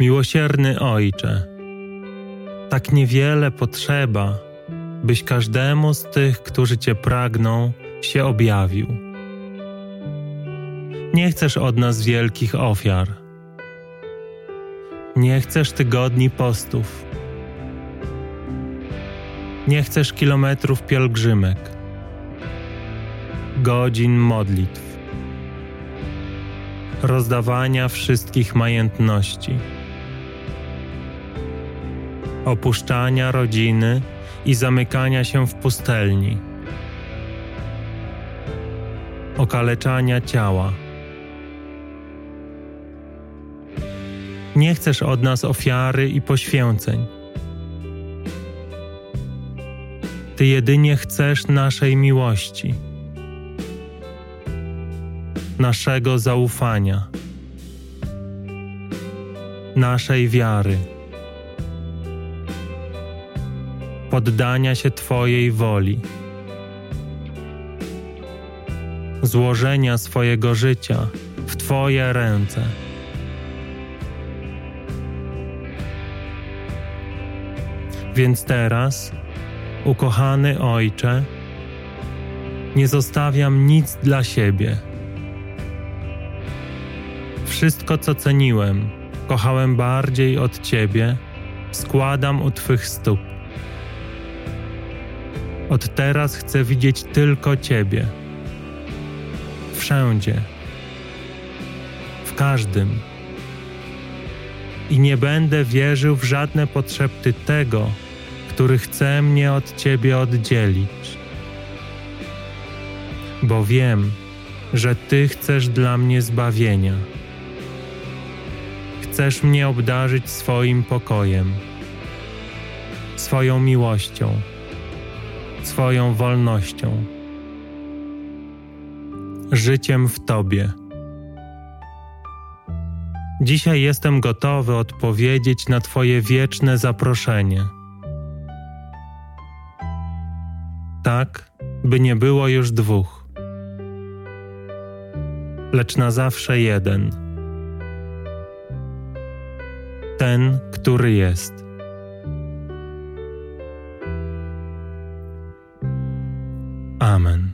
Miłosierny Ojcze, tak niewiele potrzeba, byś każdemu z tych, którzy Cię pragną, się objawił. Nie chcesz od nas wielkich ofiar. Nie chcesz tygodni postów. Nie chcesz kilometrów pielgrzymek, godzin modlitw, rozdawania wszystkich majątności, opuszczania rodziny i zamykania się w pustelni, okaleczania ciała. Nie chcesz od nas ofiary i poświęceń. Ty jedynie chcesz naszej miłości, naszego zaufania, naszej wiary, poddania się Twojej woli, złożenia swojego życia w Twoje ręce. Więc teraz, ukochany Ojcze, nie zostawiam nic dla siebie. Wszystko, co ceniłem, kochałem bardziej od Ciebie, składam u Twych stóp. Od teraz chcę widzieć tylko Ciebie. Wszędzie. W każdym. I nie będę wierzył w żadne potrzeby tego, który chce mnie od Ciebie oddzielić. Bo wiem, że Ty chcesz dla mnie zbawienia. Chcesz mnie obdarzyć swoim pokojem, swoją miłością, swoją wolnością, życiem w Tobie. Dzisiaj jestem gotowy odpowiedzieć na Twoje wieczne zaproszenie. tak, by nie było już dwóch, lecz na zawsze jeden. Ten, który jest. Amen.